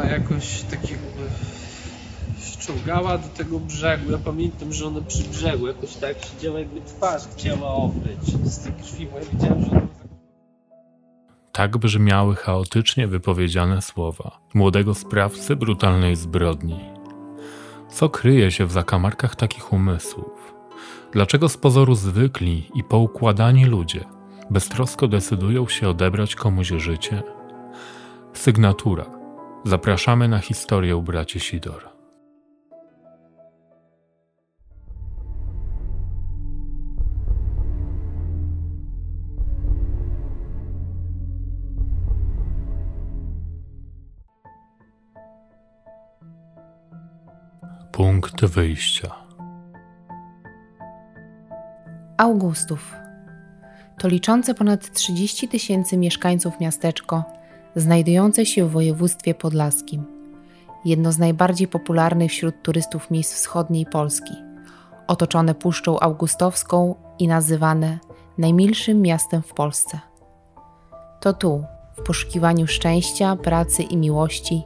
a jakoś tak jakby ściągała do tego brzegu. Ja pamiętam, że ona przy brzegu jakoś tak siedziała, jakby twarz chciała okryć z tej krwi, bo ja widziałem, że ona Tak brzmiały chaotycznie wypowiedziane słowa młodego sprawcy brutalnej zbrodni. Co kryje się w zakamarkach takich umysłów? Dlaczego z pozoru zwykli i poukładani ludzie beztrosko decydują się odebrać komuś życie? Sygnatura. Zapraszamy na historię braci Sidor. Punkt wyjścia. Augustów. To liczące ponad 30 tysięcy mieszkańców miasteczko, znajdujące się w województwie podlaskim. Jedno z najbardziej popularnych wśród turystów miejsc wschodniej Polski, otoczone Puszczą Augustowską i nazywane najmilszym miastem w Polsce. To tu, w poszukiwaniu szczęścia, pracy i miłości,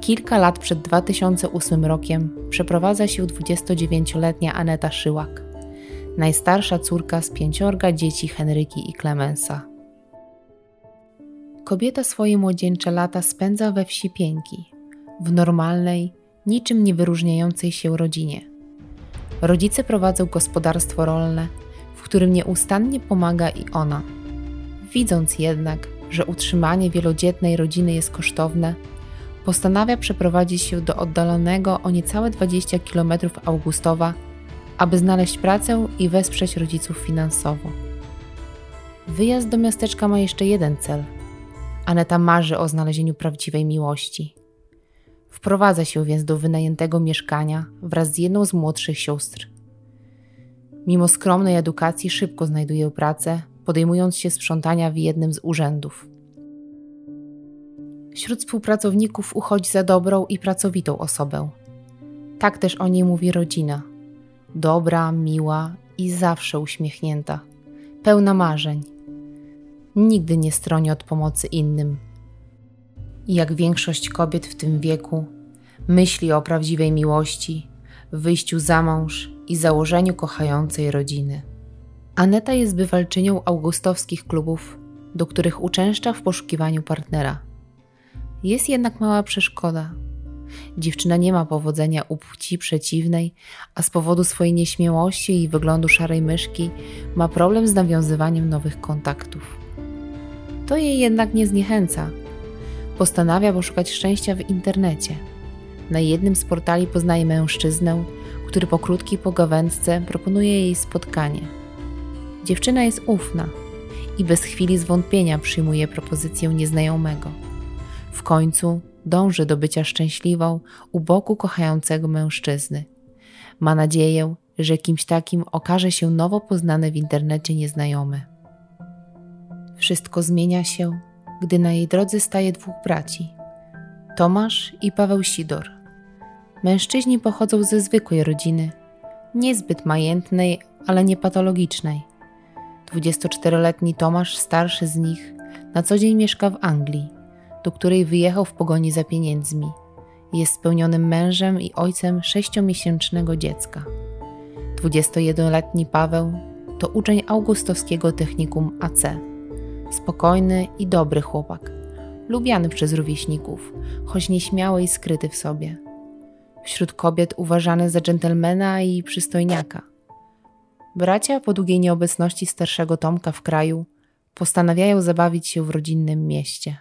kilka lat przed 2008 rokiem przeprowadza się 29-letnia Aneta Szyłak, najstarsza córka z pięciorga dzieci Henryki i Klemensa. Kobieta swoje młodzieńcze lata spędza we wsi Pięki, w normalnej, niczym nie wyróżniającej się rodzinie. Rodzice prowadzą gospodarstwo rolne, w którym nieustannie pomaga i ona. Widząc jednak, że utrzymanie wielodzietnej rodziny jest kosztowne, postanawia przeprowadzić się do oddalonego o niecałe 20 km Augustowa, aby znaleźć pracę i wesprzeć rodziców finansowo. Wyjazd do miasteczka ma jeszcze jeden cel. Aneta marzy o znalezieniu prawdziwej miłości. Wprowadza się więc do wynajętego mieszkania wraz z jedną z młodszych sióstr. Mimo skromnej edukacji szybko znajduje pracę, podejmując się sprzątania w jednym z urzędów. Wśród współpracowników uchodzi za dobrą i pracowitą osobę. Tak też o niej mówi rodzina. Dobra, miła i zawsze uśmiechnięta, pełna marzeń. Nigdy nie stroni od pomocy innym. Jak większość kobiet w tym wieku, myśli o prawdziwej miłości, wyjściu za mąż i założeniu kochającej rodziny. Aneta jest bywalczynią augustowskich klubów, do których uczęszcza w poszukiwaniu partnera. Jest jednak mała przeszkoda. Dziewczyna nie ma powodzenia u płci przeciwnej, a z powodu swojej nieśmiałości i wyglądu szarej myszki ma problem z nawiązywaniem nowych kontaktów. To jej jednak nie zniechęca. Postanawia poszukać szczęścia w internecie. Na jednym z portali poznaje mężczyznę, który po krótkiej pogawędce proponuje jej spotkanie. Dziewczyna jest ufna i bez chwili zwątpienia przyjmuje propozycję nieznajomego. W końcu dąży do bycia szczęśliwą u boku kochającego mężczyzny. Ma nadzieję, że kimś takim okaże się nowo poznany w internecie nieznajomy. Wszystko zmienia się, gdy na jej drodze staje dwóch braci Tomasz i Paweł Sidor. Mężczyźni pochodzą ze zwykłej rodziny, niezbyt majętnej, ale nie patologicznej. 24-letni Tomasz, starszy z nich, na co dzień mieszka w Anglii do której wyjechał w pogoni za pieniędzmi. Jest spełnionym mężem i ojcem sześciomiesięcznego dziecka. 21-letni Paweł to uczeń augustowskiego technikum AC. Spokojny i dobry chłopak, lubiany przez rówieśników, choć nieśmiały i skryty w sobie. Wśród kobiet uważany za dżentelmena i przystojniaka. Bracia po długiej nieobecności starszego Tomka w kraju postanawiają zabawić się w rodzinnym mieście.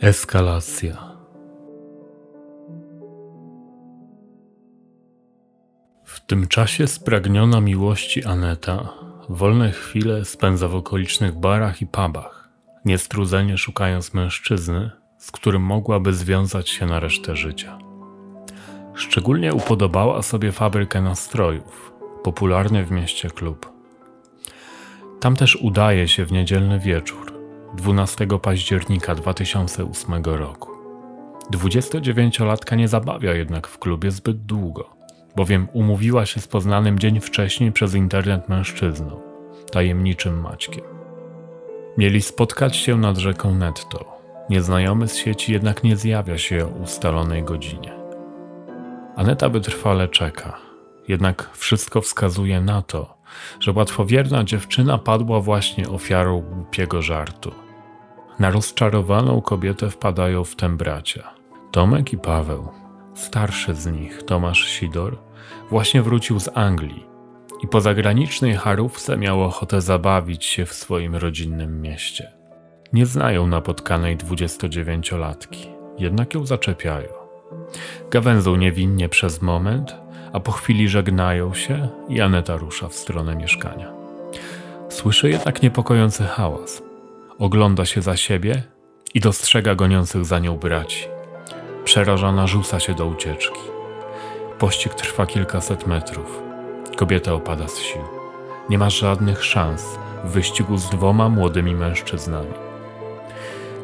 Eskalacja. W tym czasie spragniona miłości Aneta wolne chwile spędza w okolicznych barach i pubach, niestrudzenie szukając mężczyzny, z którym mogłaby związać się na resztę życia. Szczególnie upodobała sobie fabrykę nastrojów, popularny w mieście klub. Tam też udaje się w niedzielny wieczór 12 października 2008 roku. 29-latka nie zabawia jednak w klubie zbyt długo, bowiem umówiła się z poznanym dzień wcześniej przez internet mężczyzną, tajemniczym Maćkiem. Mieli spotkać się nad rzeką Netto. Nieznajomy z sieci jednak nie zjawia się o ustalonej godzinie. Aneta wytrwale czeka, jednak wszystko wskazuje na to, że łatwowierna dziewczyna padła właśnie ofiarą głupiego żartu. Na rozczarowaną kobietę wpadają w tym bracia. Tomek i Paweł, starszy z nich, Tomasz Sidor, właśnie wrócił z Anglii i po zagranicznej charówce miał ochotę zabawić się w swoim rodzinnym mieście. Nie znają napotkanej 29-latki, jednak ją zaczepiają. Gawędzą niewinnie przez moment, a po chwili żegnają się i Aneta rusza w stronę mieszkania. Słyszy jednak niepokojący hałas. Ogląda się za siebie i dostrzega goniących za nią braci. Przerażona rzuca się do ucieczki. Pościg trwa kilkaset metrów. Kobieta opada z sił. Nie ma żadnych szans w wyścigu z dwoma młodymi mężczyznami.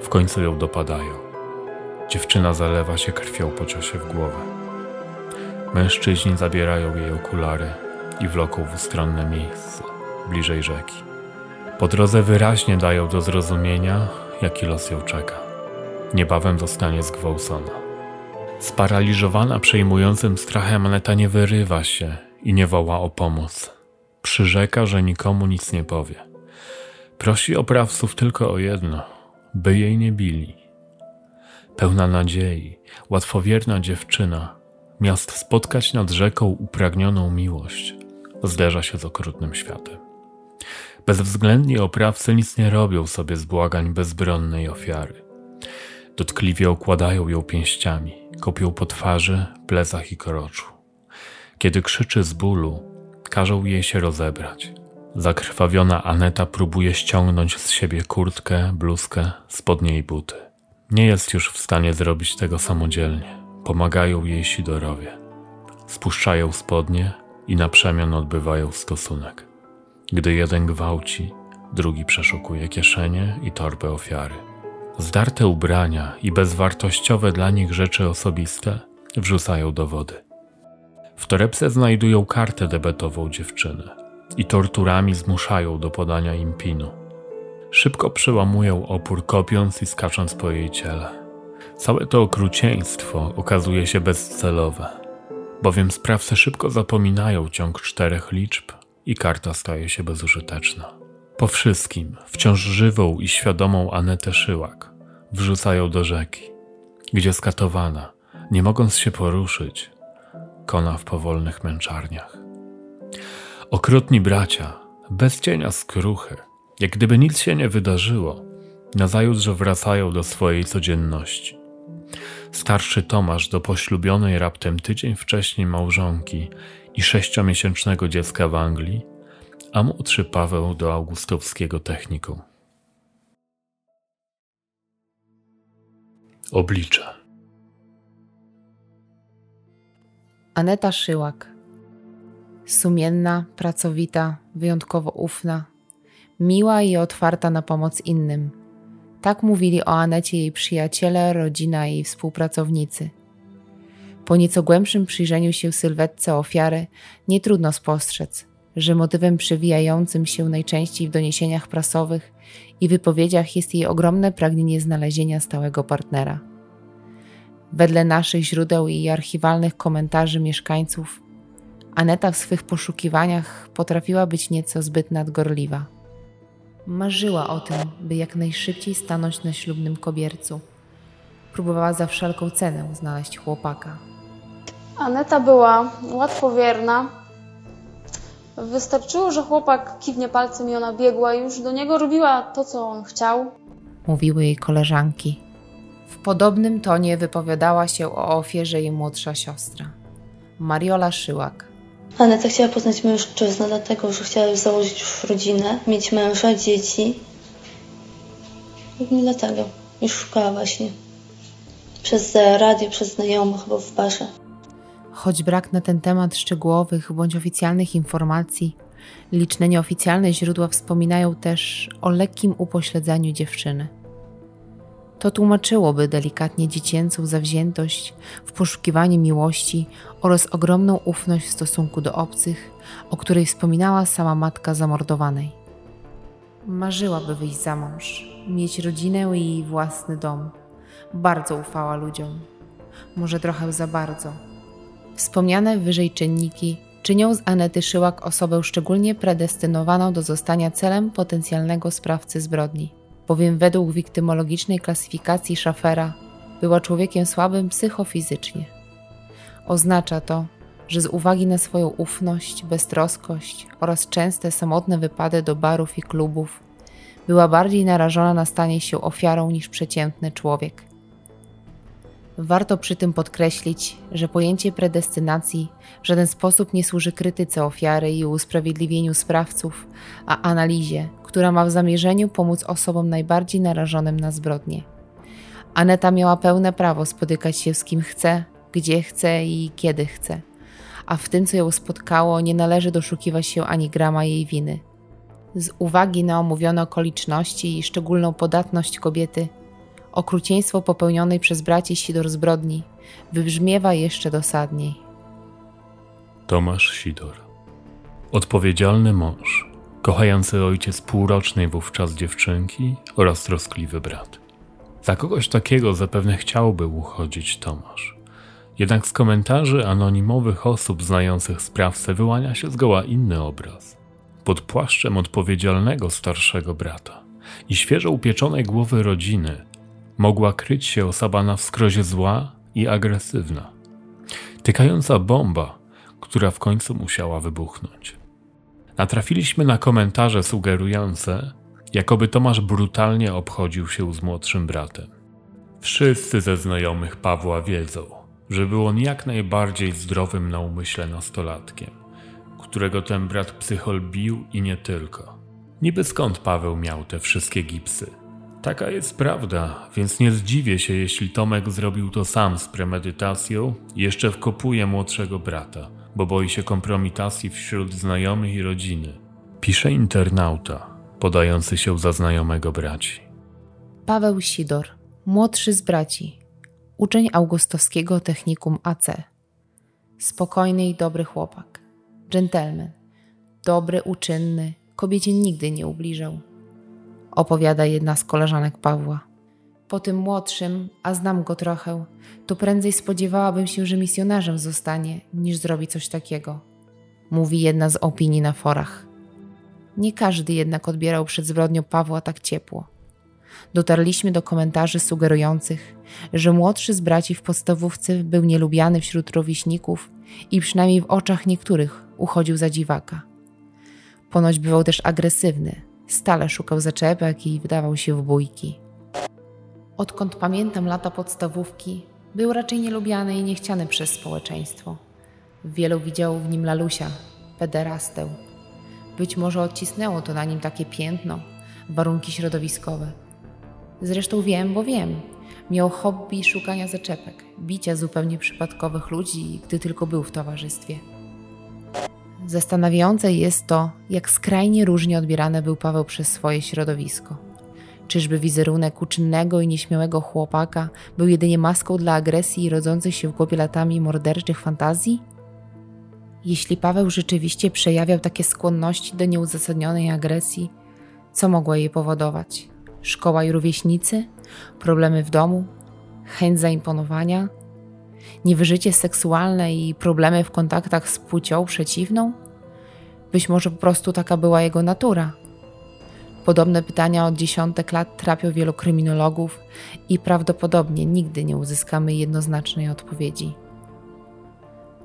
W końcu ją dopadają. Dziewczyna zalewa się krwią po ciosie w głowę. Mężczyźni zabierają jej okulary i wloką w ustronne miejsce, bliżej rzeki. Po drodze wyraźnie dają do zrozumienia, jaki los ją czeka. Niebawem zostanie zgwałcona. Sparaliżowana przejmującym strachem Aneta nie wyrywa się i nie woła o pomoc. Przyrzeka, że nikomu nic nie powie. Prosi oprawców tylko o jedno, by jej nie bili. Pełna nadziei, łatwowierna dziewczyna, miast spotkać nad rzeką upragnioną miłość, zderza się z okrutnym światem. Bezwzględni oprawcy nic nie robią sobie z błagań bezbronnej ofiary. Dotkliwie okładają ją pięściami, kopią po twarzy, plecach i koroczu. Kiedy krzyczy z bólu, każą jej się rozebrać. Zakrwawiona Aneta próbuje ściągnąć z siebie kurtkę, bluzkę, spodnie i buty. Nie jest już w stanie zrobić tego samodzielnie. Pomagają jej sidorowie. Spuszczają spodnie i na przemian odbywają stosunek. Gdy jeden gwałci, drugi przeszukuje kieszenie i torbę ofiary. Zdarte ubrania i bezwartościowe dla nich rzeczy osobiste wrzucają do wody. W torebce znajdują kartę debetową dziewczyny i torturami zmuszają do podania im pinu. Szybko przełamują opór, kopiąc i skacząc po jej ciele. Całe to okrucieństwo okazuje się bezcelowe, bowiem sprawcy szybko zapominają ciąg czterech liczb i karta staje się bezużyteczna. Po wszystkim, wciąż żywą i świadomą Anetę Szyłak wrzucają do rzeki, gdzie skatowana, nie mogąc się poruszyć, kona w powolnych męczarniach. Okrutni bracia, bez cienia skruchy, jak gdyby nic się nie wydarzyło, nazajutrz wracają do swojej codzienności. Starszy Tomasz do poślubionej raptem tydzień wcześniej małżonki i sześciomiesięcznego dziecka w Anglii, a młodszy Paweł do augustowskiego technikum. Oblicze. Aneta Szyłak. Sumienna, pracowita, wyjątkowo ufna, miła i otwarta na pomoc innym. Tak mówili o Anecie jej przyjaciele, rodzina i współpracownicy. Po nieco głębszym przyjrzeniu się sylwetce ofiary, nie trudno spostrzec, że motywem przewijającym się najczęściej w doniesieniach prasowych i wypowiedziach jest jej ogromne pragnienie znalezienia stałego partnera. Wedle naszych źródeł i archiwalnych komentarzy mieszkańców, Aneta w swych poszukiwaniach potrafiła być nieco zbyt nadgorliwa. Marzyła o tym, by jak najszybciej stanąć na ślubnym kobiercu. Próbowała za wszelką cenę znaleźć chłopaka. Aneta była łatwowierna. Wystarczyło, że chłopak kiwnie palcem i ona biegła i już do niego robiła to, co on chciał. Mówiły jej koleżanki. W podobnym tonie wypowiadała się o ofierze jej młodsza siostra, Mariola Szyłak. Aneta chciała poznać mężczyznę, dlatego że chciała już założyć już rodzinę, mieć męża, dzieci. I dlatego już szukała właśnie. Przez radio, przez znajomych chyba w barze. Choć brak na ten temat szczegółowych bądź oficjalnych informacji, liczne nieoficjalne źródła wspominają też o lekkim upośledzeniu dziewczyny. To tłumaczyłoby delikatnie dziecięcą zawziętość w poszukiwaniu miłości oraz ogromną ufność w stosunku do obcych, o której wspominała sama matka zamordowanej. Marzyłaby wyjść za mąż, mieć rodzinę i własny dom. Bardzo ufała ludziom. Może trochę za bardzo. Wspomniane wyżej czynniki czynią z Anety Szyłak osobę szczególnie predestynowaną do zostania celem potencjalnego sprawcy zbrodni, bowiem według wiktymologicznej klasyfikacji Schaffera była człowiekiem słabym psychofizycznie. Oznacza to, że z uwagi na swoją ufność, beztroskość oraz częste samotne wypady do barów i klubów, była bardziej narażona na stanie się ofiarą niż przeciętny człowiek. Warto przy tym podkreślić, że pojęcie predestynacji w żaden sposób nie służy krytyce ofiary i usprawiedliwieniu sprawców, a analizie, która ma w zamierzeniu pomóc osobom najbardziej narażonym na zbrodnie. Aneta miała pełne prawo spotykać się z kim chce, gdzie chce i kiedy chce, a w tym, co ją spotkało, nie należy doszukiwać się ani grama jej winy. Z uwagi na omówione okoliczności i szczególną podatność kobiety, okrucieństwo popełnionej przez braci Sidor zbrodni wybrzmiewa jeszcze dosadniej. Tomasz Sidor. Odpowiedzialny mąż, kochający ojciec półrocznej wówczas dziewczynki oraz troskliwy brat. Za kogoś takiego zapewne chciałby uchodzić Tomasz. Jednak z komentarzy anonimowych osób znających sprawcę wyłania się zgoła inny obraz. Pod płaszczem odpowiedzialnego starszego brata i świeżo upieczonej głowy rodziny mogła kryć się osoba na wskrozie zła i agresywna. Tykająca bomba, która w końcu musiała wybuchnąć. Natrafiliśmy na komentarze sugerujące, jakoby Tomasz brutalnie obchodził się z młodszym bratem. Wszyscy ze znajomych Pawła wiedzą, że był on jak najbardziej zdrowym na umyśle nastolatkiem, którego ten brat psychol bił i nie tylko. Niby skąd Paweł miał te wszystkie gipsy? Taka jest prawda, więc nie zdziwię się, jeśli Tomek zrobił to sam z premedytacją jeszcze wkopuje młodszego brata, bo boi się kompromitacji wśród znajomych i rodziny. Pisze internauta, podający się za znajomego braci. Paweł Sidor, młodszy z braci, uczeń augustowskiego technikum AC. Spokojny i dobry chłopak, dżentelmen, dobry, uczynny, kobiecie nigdy nie ubliżał opowiada jedna z koleżanek Pawła. Po tym młodszym, a znam go trochę, to prędzej spodziewałabym się, że misjonarzem zostanie, niż zrobi coś takiego. Mówi jedna z opinii na forach. Nie każdy jednak odbierał przed zbrodnią Pawła tak ciepło. Dotarliśmy do komentarzy sugerujących, że młodszy z braci w podstawówce był nielubiany wśród rówieśników i przynajmniej w oczach niektórych uchodził za dziwaka. Ponoć bywał też agresywny, Stale szukał zaczepek i wydawał się w bójki. Odkąd pamiętam lata podstawówki, był raczej nielubiany i niechciany przez społeczeństwo. Wielu widziało w nim lalusia, pederastę. Być może odcisnęło to na nim takie piętno, warunki środowiskowe. Zresztą wiem, bo wiem. Miał hobby szukania zaczepek, bicia zupełnie przypadkowych ludzi, gdy tylko był w towarzystwie. Zastanawiające jest to, jak skrajnie różnie odbierany był Paweł przez swoje środowisko. Czyżby wizerunek uczynnego i nieśmiałego chłopaka był jedynie maską dla agresji i rodzących się w głowie latami morderczych fantazji? Jeśli Paweł rzeczywiście przejawiał takie skłonności do nieuzasadnionej agresji, co mogło jej powodować? Szkoła i rówieśnicy? Problemy w domu? Chęć zaimponowania? Niewyżycie seksualne i problemy w kontaktach z płcią przeciwną? Być może po prostu taka była jego natura. Podobne pytania od dziesiątek lat trapią wielu kryminologów i prawdopodobnie nigdy nie uzyskamy jednoznacznej odpowiedzi.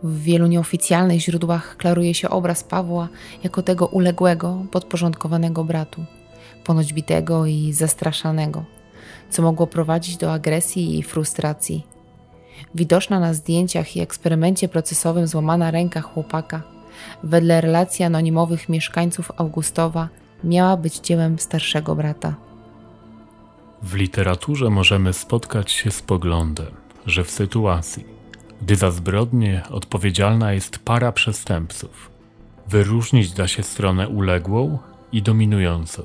W wielu nieoficjalnych źródłach klaruje się obraz Pawła jako tego uległego, podporządkowanego bratu, ponoć bitego i zastraszanego, co mogło prowadzić do agresji i frustracji. Widoczna na zdjęciach i eksperymencie procesowym złamana ręka chłopaka, wedle relacji anonimowych mieszkańców Augustowa, miała być dziełem starszego brata. W literaturze możemy spotkać się z poglądem, że w sytuacji, gdy za zbrodnie odpowiedzialna jest para przestępców, wyróżnić da się stronę uległą i dominującą.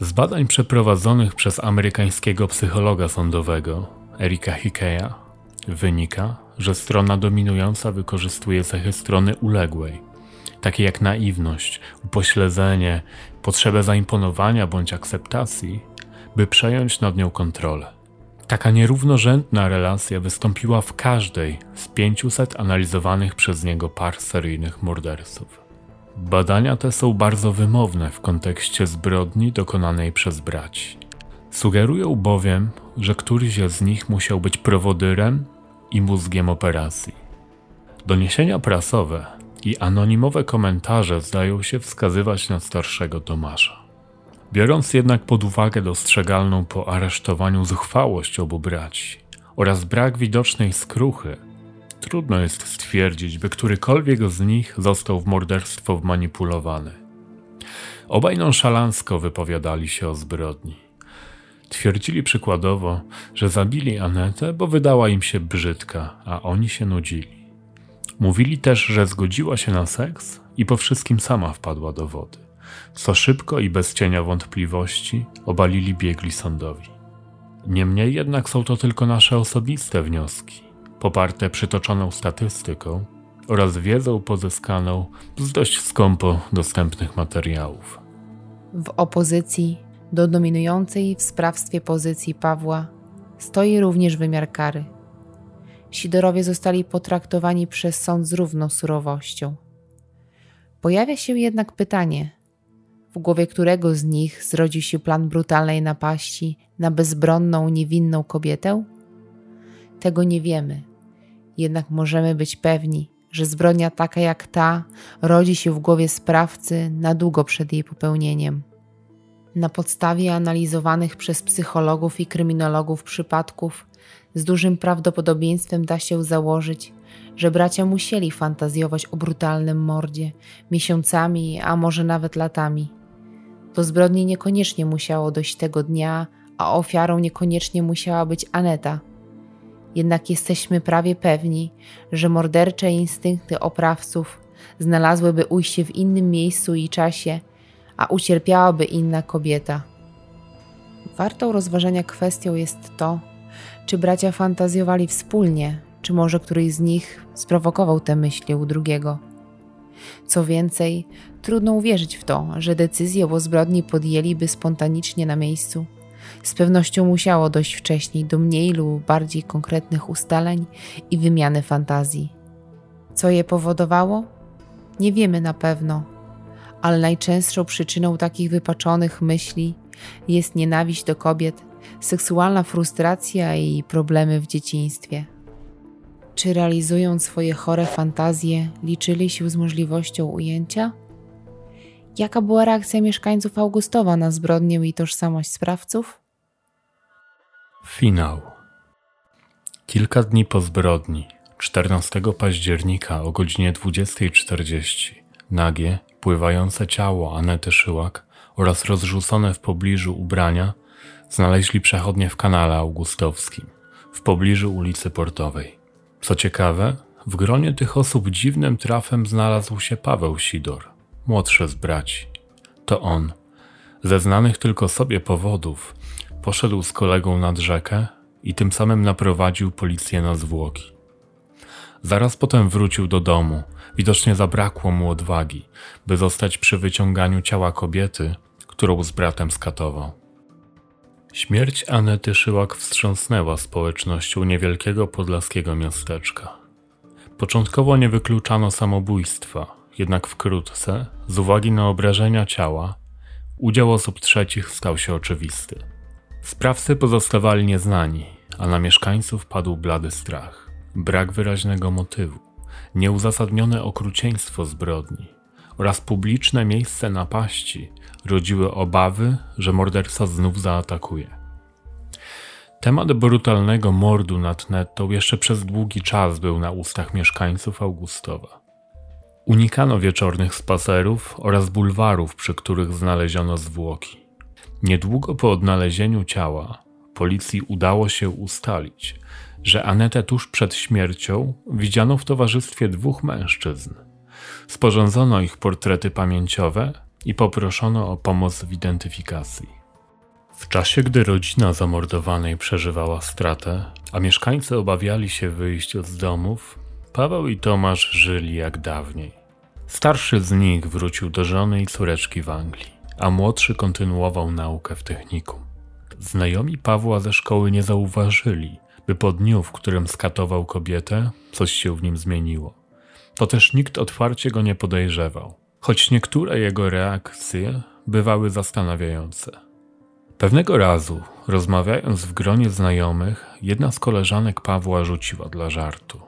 Z badań przeprowadzonych przez amerykańskiego psychologa sądowego Erika Hickeya wynika, że strona dominująca wykorzystuje cechy strony uległej, takie jak naiwność, upośledzenie, potrzebę zaimponowania bądź akceptacji, by przejąć nad nią kontrolę. Taka nierównorzędna relacja wystąpiła w każdej z 500 analizowanych przez niego par seryjnych morderców. Badania te są bardzo wymowne w kontekście zbrodni dokonanej przez braci. Sugerują bowiem, że któryś z nich musiał być prowodyrem i mózgiem operacji. Doniesienia prasowe i anonimowe komentarze zdają się wskazywać na starszego Tomasza. Biorąc jednak pod uwagę dostrzegalną po aresztowaniu zuchwałość obu braci oraz brak widocznej skruchy, trudno jest stwierdzić, by którykolwiek z nich został w morderstwo wmanipulowany. Obaj nonszalancko wypowiadali się o zbrodni. Twierdzili przykładowo, że zabili Anetę, bo wydała im się brzydka, a oni się nudzili. Mówili też, że zgodziła się na seks i po wszystkim sama wpadła do wody, co szybko i bez cienia wątpliwości obalili biegli sądowi. Niemniej jednak są to tylko nasze osobiste wnioski, poparte przytoczoną statystyką oraz wiedzą pozyskaną z dość skąpo dostępnych materiałów. W opozycji do dominującej w sprawstwie pozycji Pawła stoi również wymiar kary. Sidorowie zostali potraktowani przez sąd z równą surowością. Pojawia się jednak pytanie, w głowie którego z nich zrodził się plan brutalnej napaści na bezbronną, niewinną kobietę? Tego nie wiemy, jednak możemy być pewni, że zbrodnia taka jak ta rodzi się w głowie sprawcy na długo przed jej popełnieniem. Na podstawie analizowanych przez psychologów i kryminologów przypadków, z dużym prawdopodobieństwem da się założyć, że bracia musieli fantazjować o brutalnym mordzie miesiącami, a może nawet latami. Do zbrodni niekoniecznie musiało dojść tego dnia, a ofiarą niekoniecznie musiała być Aneta. Jednak jesteśmy prawie pewni, że mordercze instynkty oprawców znalazłyby ujście w innym miejscu i czasie – a ucierpiałaby inna kobieta. Wartą rozważenia kwestią jest to, czy bracia fantazjowali wspólnie, czy może któryś z nich sprowokował te myśli u drugiego. Co więcej, trudno uwierzyć w to, że decyzję o zbrodni podjęliby spontanicznie na miejscu. Z pewnością musiało dojść wcześniej do mniej lub bardziej konkretnych ustaleń i wymiany fantazji. Co je powodowało? Nie wiemy na pewno, ale najczęstszą przyczyną takich wypaczonych myśli jest nienawiść do kobiet, seksualna frustracja i problemy w dzieciństwie. Czy realizując swoje chore fantazje, liczyli się z możliwością ujęcia? Jaka była reakcja mieszkańców Augustowa na zbrodnię i tożsamość sprawców? Finał. Kilka dni po zbrodni, 14 października o godzinie 20.40, nagie pływające ciało Anety Szyłak oraz rozrzucone w pobliżu ubrania znaleźli przechodnie w kanale augustowskim, w pobliżu ulicy Portowej. Co ciekawe, w gronie tych osób dziwnym trafem znalazł się Paweł Sidor, młodszy z braci. To on, ze znanych tylko sobie powodów, poszedł z kolegą nad rzekę i tym samym naprowadził policję na zwłoki. Zaraz potem wrócił do domu, Widocznie zabrakło mu odwagi, by zostać przy wyciąganiu ciała kobiety, którą z bratem skatował. Śmierć Anety Szyłak wstrząsnęła społecznością niewielkiego podlaskiego miasteczka. Początkowo nie wykluczano samobójstwa, jednak wkrótce, z uwagi na obrażenia ciała, udział osób trzecich stał się oczywisty. Sprawcy pozostawali nieznani, a na mieszkańców padł blady strach, brak wyraźnego motywu nieuzasadnione okrucieństwo zbrodni oraz publiczne miejsce napaści rodziły obawy, że morderca znów zaatakuje. Temat brutalnego mordu nad Nettą jeszcze przez długi czas był na ustach mieszkańców Augustowa. Unikano wieczornych spacerów oraz bulwarów, przy których znaleziono zwłoki. Niedługo po odnalezieniu ciała policji udało się ustalić, że Anetę tuż przed śmiercią widziano w towarzystwie dwóch mężczyzn. Sporządzono ich portrety pamięciowe i poproszono o pomoc w identyfikacji. W czasie, gdy rodzina zamordowanej przeżywała stratę, a mieszkańcy obawiali się wyjść z domów, Paweł i Tomasz żyli jak dawniej. Starszy z nich wrócił do żony i córeczki w Anglii, a młodszy kontynuował naukę w technikum. Znajomi Pawła ze szkoły nie zauważyli, by po dniu, w którym skatował kobietę, coś się w nim zmieniło. To też nikt otwarcie go nie podejrzewał, choć niektóre jego reakcje bywały zastanawiające. Pewnego razu, rozmawiając w gronie znajomych, jedna z koleżanek Pawła rzuciła dla żartu.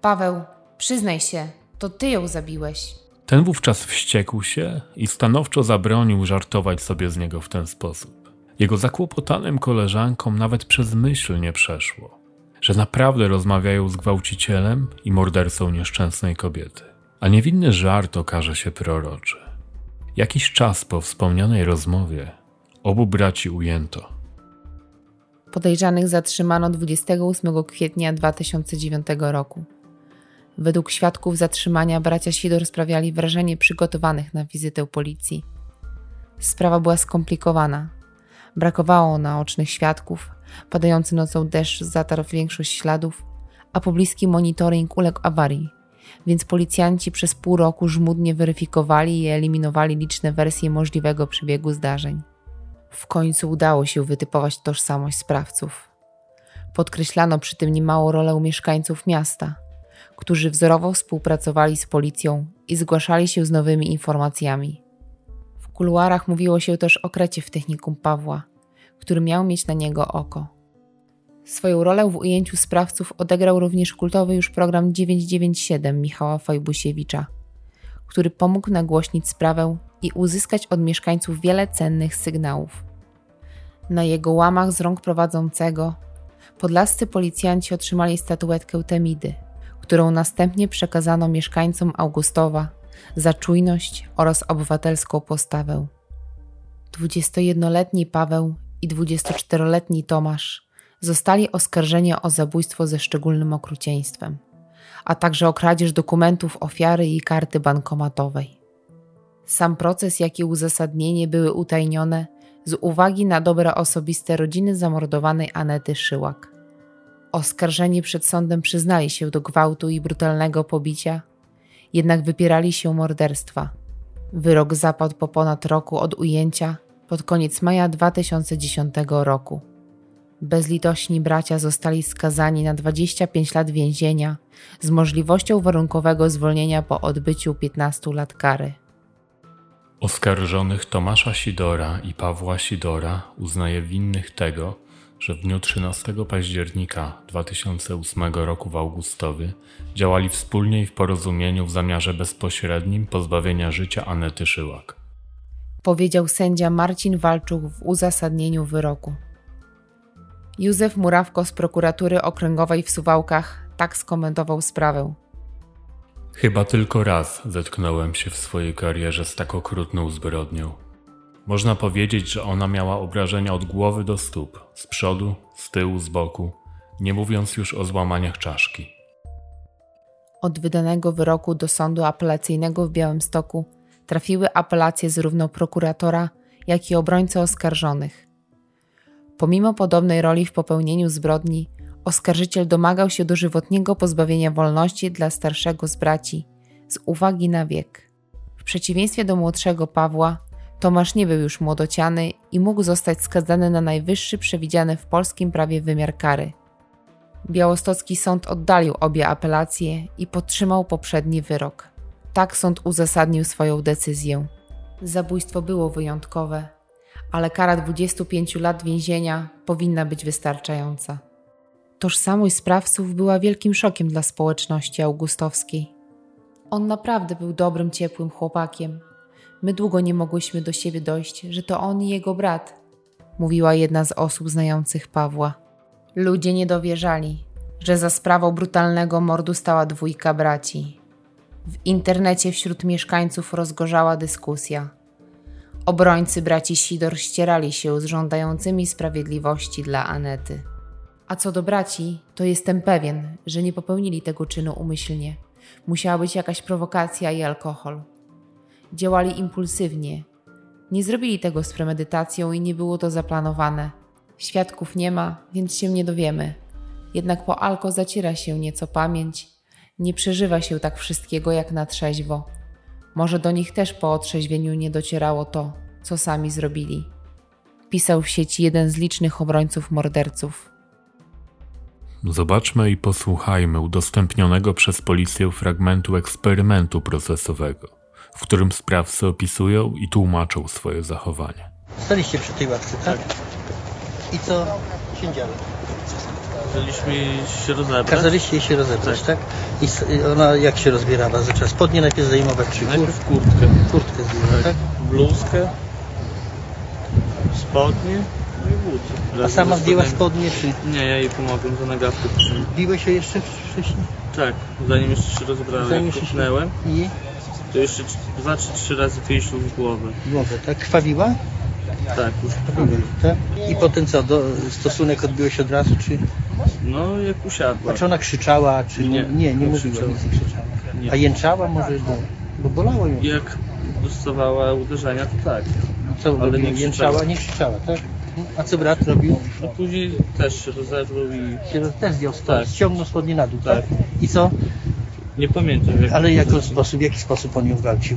Paweł, przyznaj się, to ty ją zabiłeś. Ten wówczas wściekł się i stanowczo zabronił żartować sobie z niego w ten sposób. Jego zakłopotanym koleżankom nawet przez myśl nie przeszło, że naprawdę rozmawiają z gwałcicielem i mordercą nieszczęsnej kobiety. A niewinny żart okaże się proroczy. Jakiś czas po wspomnianej rozmowie obu braci ujęto. Podejrzanych zatrzymano 28 kwietnia 2009 roku. Według świadków zatrzymania bracia Sidor sprawiali wrażenie przygotowanych na wizytę policji. Sprawa była skomplikowana. Brakowało naocznych świadków, padający nocą deszcz zatarł większość śladów, a pobliski monitoring uległ awarii, więc policjanci przez pół roku żmudnie weryfikowali i eliminowali liczne wersje możliwego przebiegu zdarzeń. W końcu udało się wytypować tożsamość sprawców. Podkreślano przy tym niemało rolę mieszkańców miasta, którzy wzorowo współpracowali z policją i zgłaszali się z nowymi informacjami. W kuluarach mówiło się też o krecie w technikum Pawła, który miał mieć na niego oko. Swoją rolę w ujęciu sprawców odegrał również kultowy już program 997 Michała Fajbusiewicza, który pomógł nagłośnić sprawę i uzyskać od mieszkańców wiele cennych sygnałów. Na jego łamach z rąk prowadzącego podlascy policjanci otrzymali statuetkę Temidy, którą następnie przekazano mieszkańcom Augustowa za czujność oraz obywatelską postawę. 21-letni Paweł i 24-letni Tomasz zostali oskarżeni o zabójstwo ze szczególnym okrucieństwem, a także o kradzież dokumentów ofiary i karty bankomatowej. Sam proces, jak i uzasadnienie były utajnione z uwagi na dobra osobiste rodziny zamordowanej Anety Szyłak. Oskarżeni przed sądem przyznali się do gwałtu i brutalnego pobicia, jednak wypierali się morderstwa. Wyrok zapadł po ponad roku od ujęcia pod koniec maja 2010 roku. Bezlitośni bracia zostali skazani na 25 lat więzienia z możliwością warunkowego zwolnienia po odbyciu 15 lat kary. Oskarżonych Tomasza Sidora i Pawła Sidora uznaje winnych tego, że w dniu 13 października 2008 roku w Augustowie działali wspólnie i w porozumieniu w zamiarze bezpośrednim pozbawienia życia Anety Szyłak. Powiedział sędzia Marcin Walczuk w uzasadnieniu wyroku. Józef Murawko z prokuratury okręgowej w Suwałkach tak skomentował sprawę. Chyba tylko raz zetknąłem się w swojej karierze z tak okrutną zbrodnią. Można powiedzieć, że ona miała obrażenia od głowy do stóp, z przodu, z tyłu, z boku, nie mówiąc już o złamaniach czaszki. Od wydanego wyroku do sądu apelacyjnego w Białymstoku trafiły apelacje zarówno prokuratora, jak i obrońcy oskarżonych. Pomimo podobnej roli w popełnieniu zbrodni, oskarżyciel domagał się dożywotniego pozbawienia wolności dla starszego z braci z uwagi na wiek. W przeciwieństwie do młodszego Pawła, Tomasz nie był już młodociany i mógł zostać skazany na najwyższy przewidziany w polskim prawie wymiar kary. Białostocki sąd oddalił obie apelacje i podtrzymał poprzedni wyrok. Tak sąd uzasadnił swoją decyzję. Zabójstwo było wyjątkowe, ale kara 25 lat więzienia powinna być wystarczająca. Tożsamość sprawców była wielkim szokiem dla społeczności augustowskiej. On naprawdę był dobrym, ciepłym chłopakiem. My długo nie mogłyśmy do siebie dojść, że to on i jego brat, mówiła jedna z osób znających Pawła. Ludzie nie dowierzali, że za sprawą brutalnego mordu stała dwójka braci. W internecie wśród mieszkańców rozgorzała dyskusja. Obrońcy braci Sidor ścierali się z żądającymi sprawiedliwości dla Anety. A co do braci, to jestem pewien, że nie popełnili tego czynu umyślnie. Musiała być jakaś prowokacja i alkohol. Działali impulsywnie. Nie zrobili tego z premedytacją i nie było to zaplanowane. Świadków nie ma, więc się nie dowiemy. Jednak po alko zaciera się nieco pamięć, nie przeżywa się tak wszystkiego jak na trzeźwo. Może do nich też po otrzeźwieniu nie docierało to, co sami zrobili. Pisał w sieci jeden z licznych obrońców morderców. Zobaczmy i posłuchajmy udostępnionego przez policję fragmentu eksperymentu procesowego, w którym sprawcy opisują i tłumaczą swoje zachowanie. Staliście przy tej ławce, tak? I co się działo? Kazaliśmy się rozebrać. Kazaliście się rozebrać, tak? I s- i ona jak się rozbierała? Zaczęła spodnie najpierw zdejmować, czy kur, Najpierw kurtkę, kurtkę zdejmować, tak? bluzkę, spodnie no i buty. A sama zdjęła Spodnie- czy Nie, ja jej pomogłem za nagawkę. biłeś się jeszcze wcześniej? Tak, zanim jeszcze się rozebrałem, Zanim jak jeszcze się- I to jeszcze dwa czy trzy razy pięścią w głowę. głowę, tak? Krwawiła? Tak, już Tak? I potem co, do, stosunek odbyłeś od razu, czy... No, jak usiadła. A czy ona krzyczała, czy... Nie, nie, nie, nie mówiła, nic nie krzyczała. Nie. A jęczała może, bo, bo bolało ją. Jak dostawała uderzenia, to tak. Co ale robiła? nie Jęczała, nie krzyczała, tak? A co brat robił? No później też się rozebrał i Się też zdjął, Tak. ściągnął spodnie na dół, tak? Tak. I co? nie pamiętam jak... Ale jako sposób, w jaki sposób on ją gwałcił?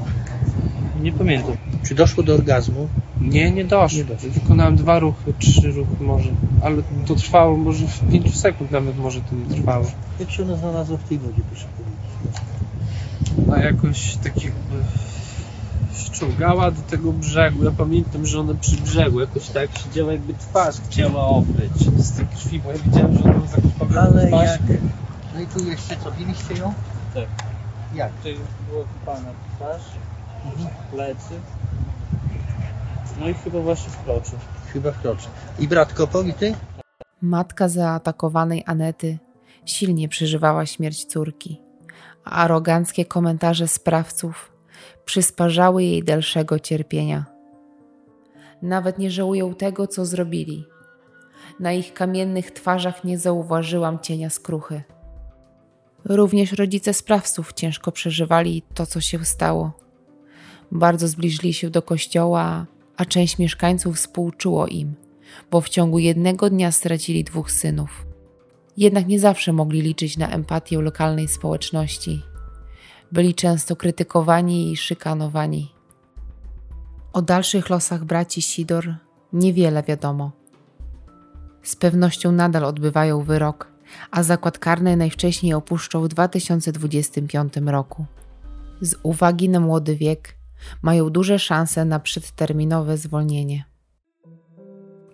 Nie pamiętam. Czy doszło do orgazmu? Nie, nie doszło. Nie doszło. Wykonałem dwa ruchy, trzy ruchy może. Ale to trwało może w 5 sekund nawet może to nie trwało. Jak się ona znalazła w tej wodzie, proszę powiedzieć? A jakoś tak jakby ściągała do tego brzegu. Ja pamiętam, że ona przy brzegu jakoś tak siedziała jakby twarz chciała obryć z tej krwi, bo ja widziałem, że ona ma zakrwawioną Ale twarz. jak... No i tu jeszcze co, biliście ją? Tak. Jak? Tutaj była kopana twarz, Mhm. plecy. No i chyba właśnie w kroczu. Chyba w kroczy. I brat kopał i ty? Matka zaatakowanej Anety silnie przeżywała śmierć córki, a aroganckie komentarze sprawców przysparzały jej dalszego cierpienia. Nawet nie żałują tego, co zrobili. Na ich kamiennych twarzach nie zauważyłam cienia skruchy. Również rodzice sprawców ciężko przeżywali to, co się stało. Bardzo zbliżyli się do kościoła, a część mieszkańców współczuło im bo w ciągu jednego dnia stracili dwóch synów. Jednak nie zawsze mogli liczyć na empatię lokalnej społeczności. Byli często krytykowani i szykanowani. O dalszych losach braci Sidor niewiele wiadomo. Z pewnością nadal odbywają wyrok, a zakład karny najwcześniej opuszczą w 2025 roku. Z uwagi na młody wiek mają duże szanse na przedterminowe zwolnienie.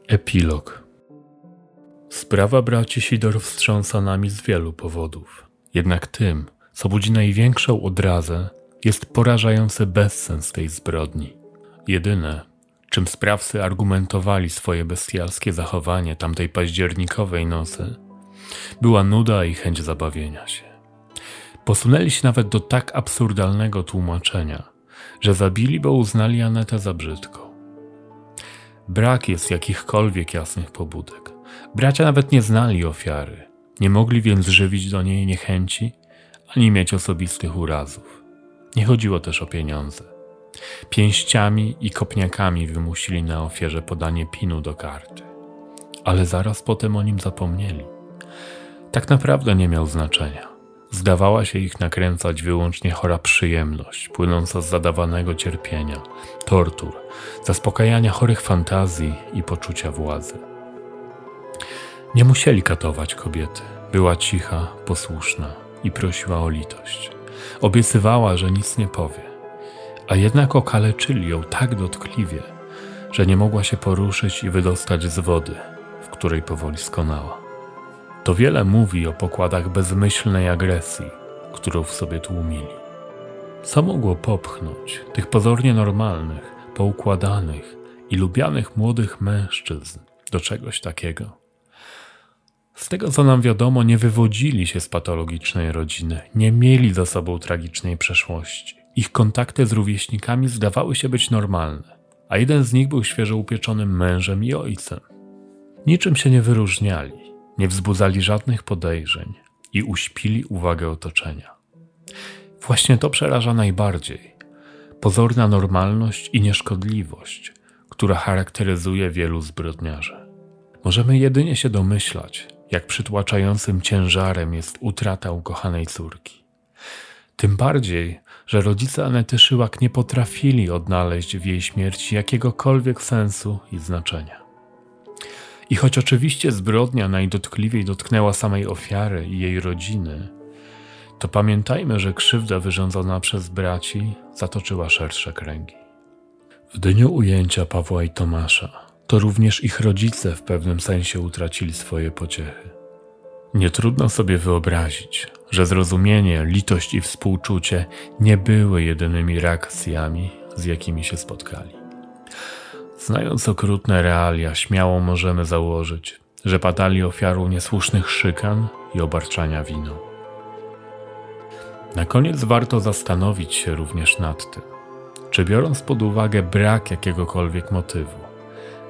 Epilog. Sprawa braci Sidor wstrząsa nami z wielu powodów. Jednak tym, co budzi największą odrazę, jest porażający bezsens tej zbrodni. Jedyne, czym sprawcy argumentowali swoje bestialskie zachowanie tamtej październikowej nocy, była nuda i chęć zabawienia się. Posunęli się nawet do tak absurdalnego tłumaczenia, że zabili, bo uznali Anetę za brzydką. Brak jest jakichkolwiek jasnych pobudek. Bracia nawet nie znali ofiary, nie mogli więc żywić do niej niechęci ani mieć osobistych urazów. Nie chodziło też o pieniądze. Pięściami i kopniakami wymusili na ofierze podanie pinu do karty, ale zaraz potem o nim zapomnieli. Tak naprawdę nie miał znaczenia. Zdawała się ich nakręcać wyłącznie chora przyjemność, płynąca z zadawanego cierpienia, tortur, zaspokajania chorych fantazji i poczucia władzy. Nie musieli katować kobiety. Była cicha, posłuszna i prosiła o litość. Obiecywała, że nic nie powie, a jednak okaleczyli ją tak dotkliwie, że nie mogła się poruszyć i wydostać z wody, w której powoli skonała. To wiele mówi o pokładach bezmyślnej agresji, którą w sobie tłumili. Co mogło popchnąć tych pozornie normalnych, poukładanych i lubianych młodych mężczyzn do czegoś takiego? Z tego co nam wiadomo, nie wywodzili się z patologicznej rodziny, nie mieli za sobą tragicznej przeszłości. Ich kontakty z rówieśnikami zdawały się być normalne, a jeden z nich był świeżo upieczonym mężem i ojcem. Niczym się nie wyróżniali, nie wzbudzali żadnych podejrzeń i uśpili uwagę otoczenia. Właśnie to przeraża najbardziej. Pozorna normalność i nieszkodliwość, która charakteryzuje wielu zbrodniarzy. Możemy jedynie się domyślać, jak przytłaczającym ciężarem jest utrata ukochanej córki. Tym bardziej, że rodzice Anety Szyłak nie potrafili odnaleźć w jej śmierci jakiegokolwiek sensu i znaczenia. I choć oczywiście zbrodnia najdotkliwiej dotknęła samej ofiary i jej rodziny, to pamiętajmy, że krzywda wyrządzona przez braci zatoczyła szersze kręgi. W dniu ujęcia Pawła i Tomasza to również ich rodzice w pewnym sensie utracili swoje pociechy. Nie trudno sobie wyobrazić, że zrozumienie, litość i współczucie nie były jedynymi reakcjami, z jakimi się spotkali. Znając okrutne realia, śmiało możemy założyć, że padali ofiarą niesłusznych szykan i obarczania winą. Na koniec warto zastanowić się również nad tym, czy biorąc pod uwagę brak jakiegokolwiek motywu,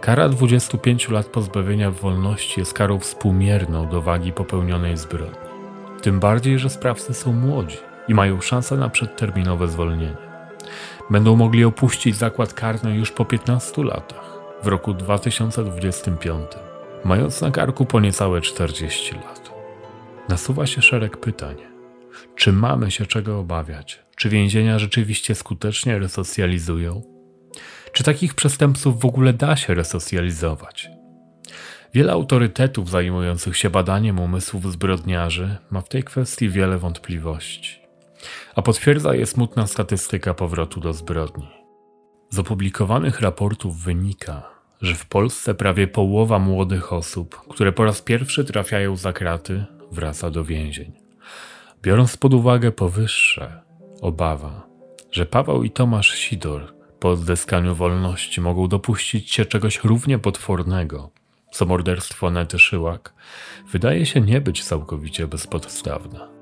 kara 25 lat pozbawienia wolności jest karą współmierną do wagi popełnionej zbrodni. Tym bardziej, że sprawcy są młodzi i mają szansę na przedterminowe zwolnienie. Będą mogli opuścić zakład karny już po 15 latach, w roku 2025, mając na karku po niecałe 40 lat. Nasuwa się szereg pytań. Czy mamy się czego obawiać? Czy więzienia rzeczywiście skutecznie resocjalizują? Czy takich przestępców w ogóle da się resocjalizować? Wiele autorytetów zajmujących się badaniem umysłów zbrodniarzy ma w tej kwestii wiele wątpliwości. A potwierdza je smutna statystyka powrotu do zbrodni. Z opublikowanych raportów wynika, że w Polsce prawie połowa młodych osób, które po raz pierwszy trafiają za kraty, wraca do więzień. Biorąc pod uwagę powyższe, obawa, że Paweł i Tomasz Sidor po odzyskaniu wolności mogą dopuścić się czegoś równie potwornego, co morderstwo Nety Szyłak, wydaje się nie być całkowicie bezpodstawna.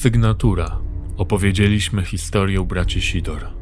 Sygnatura. Opowiedzieliśmy historię braci Sidor.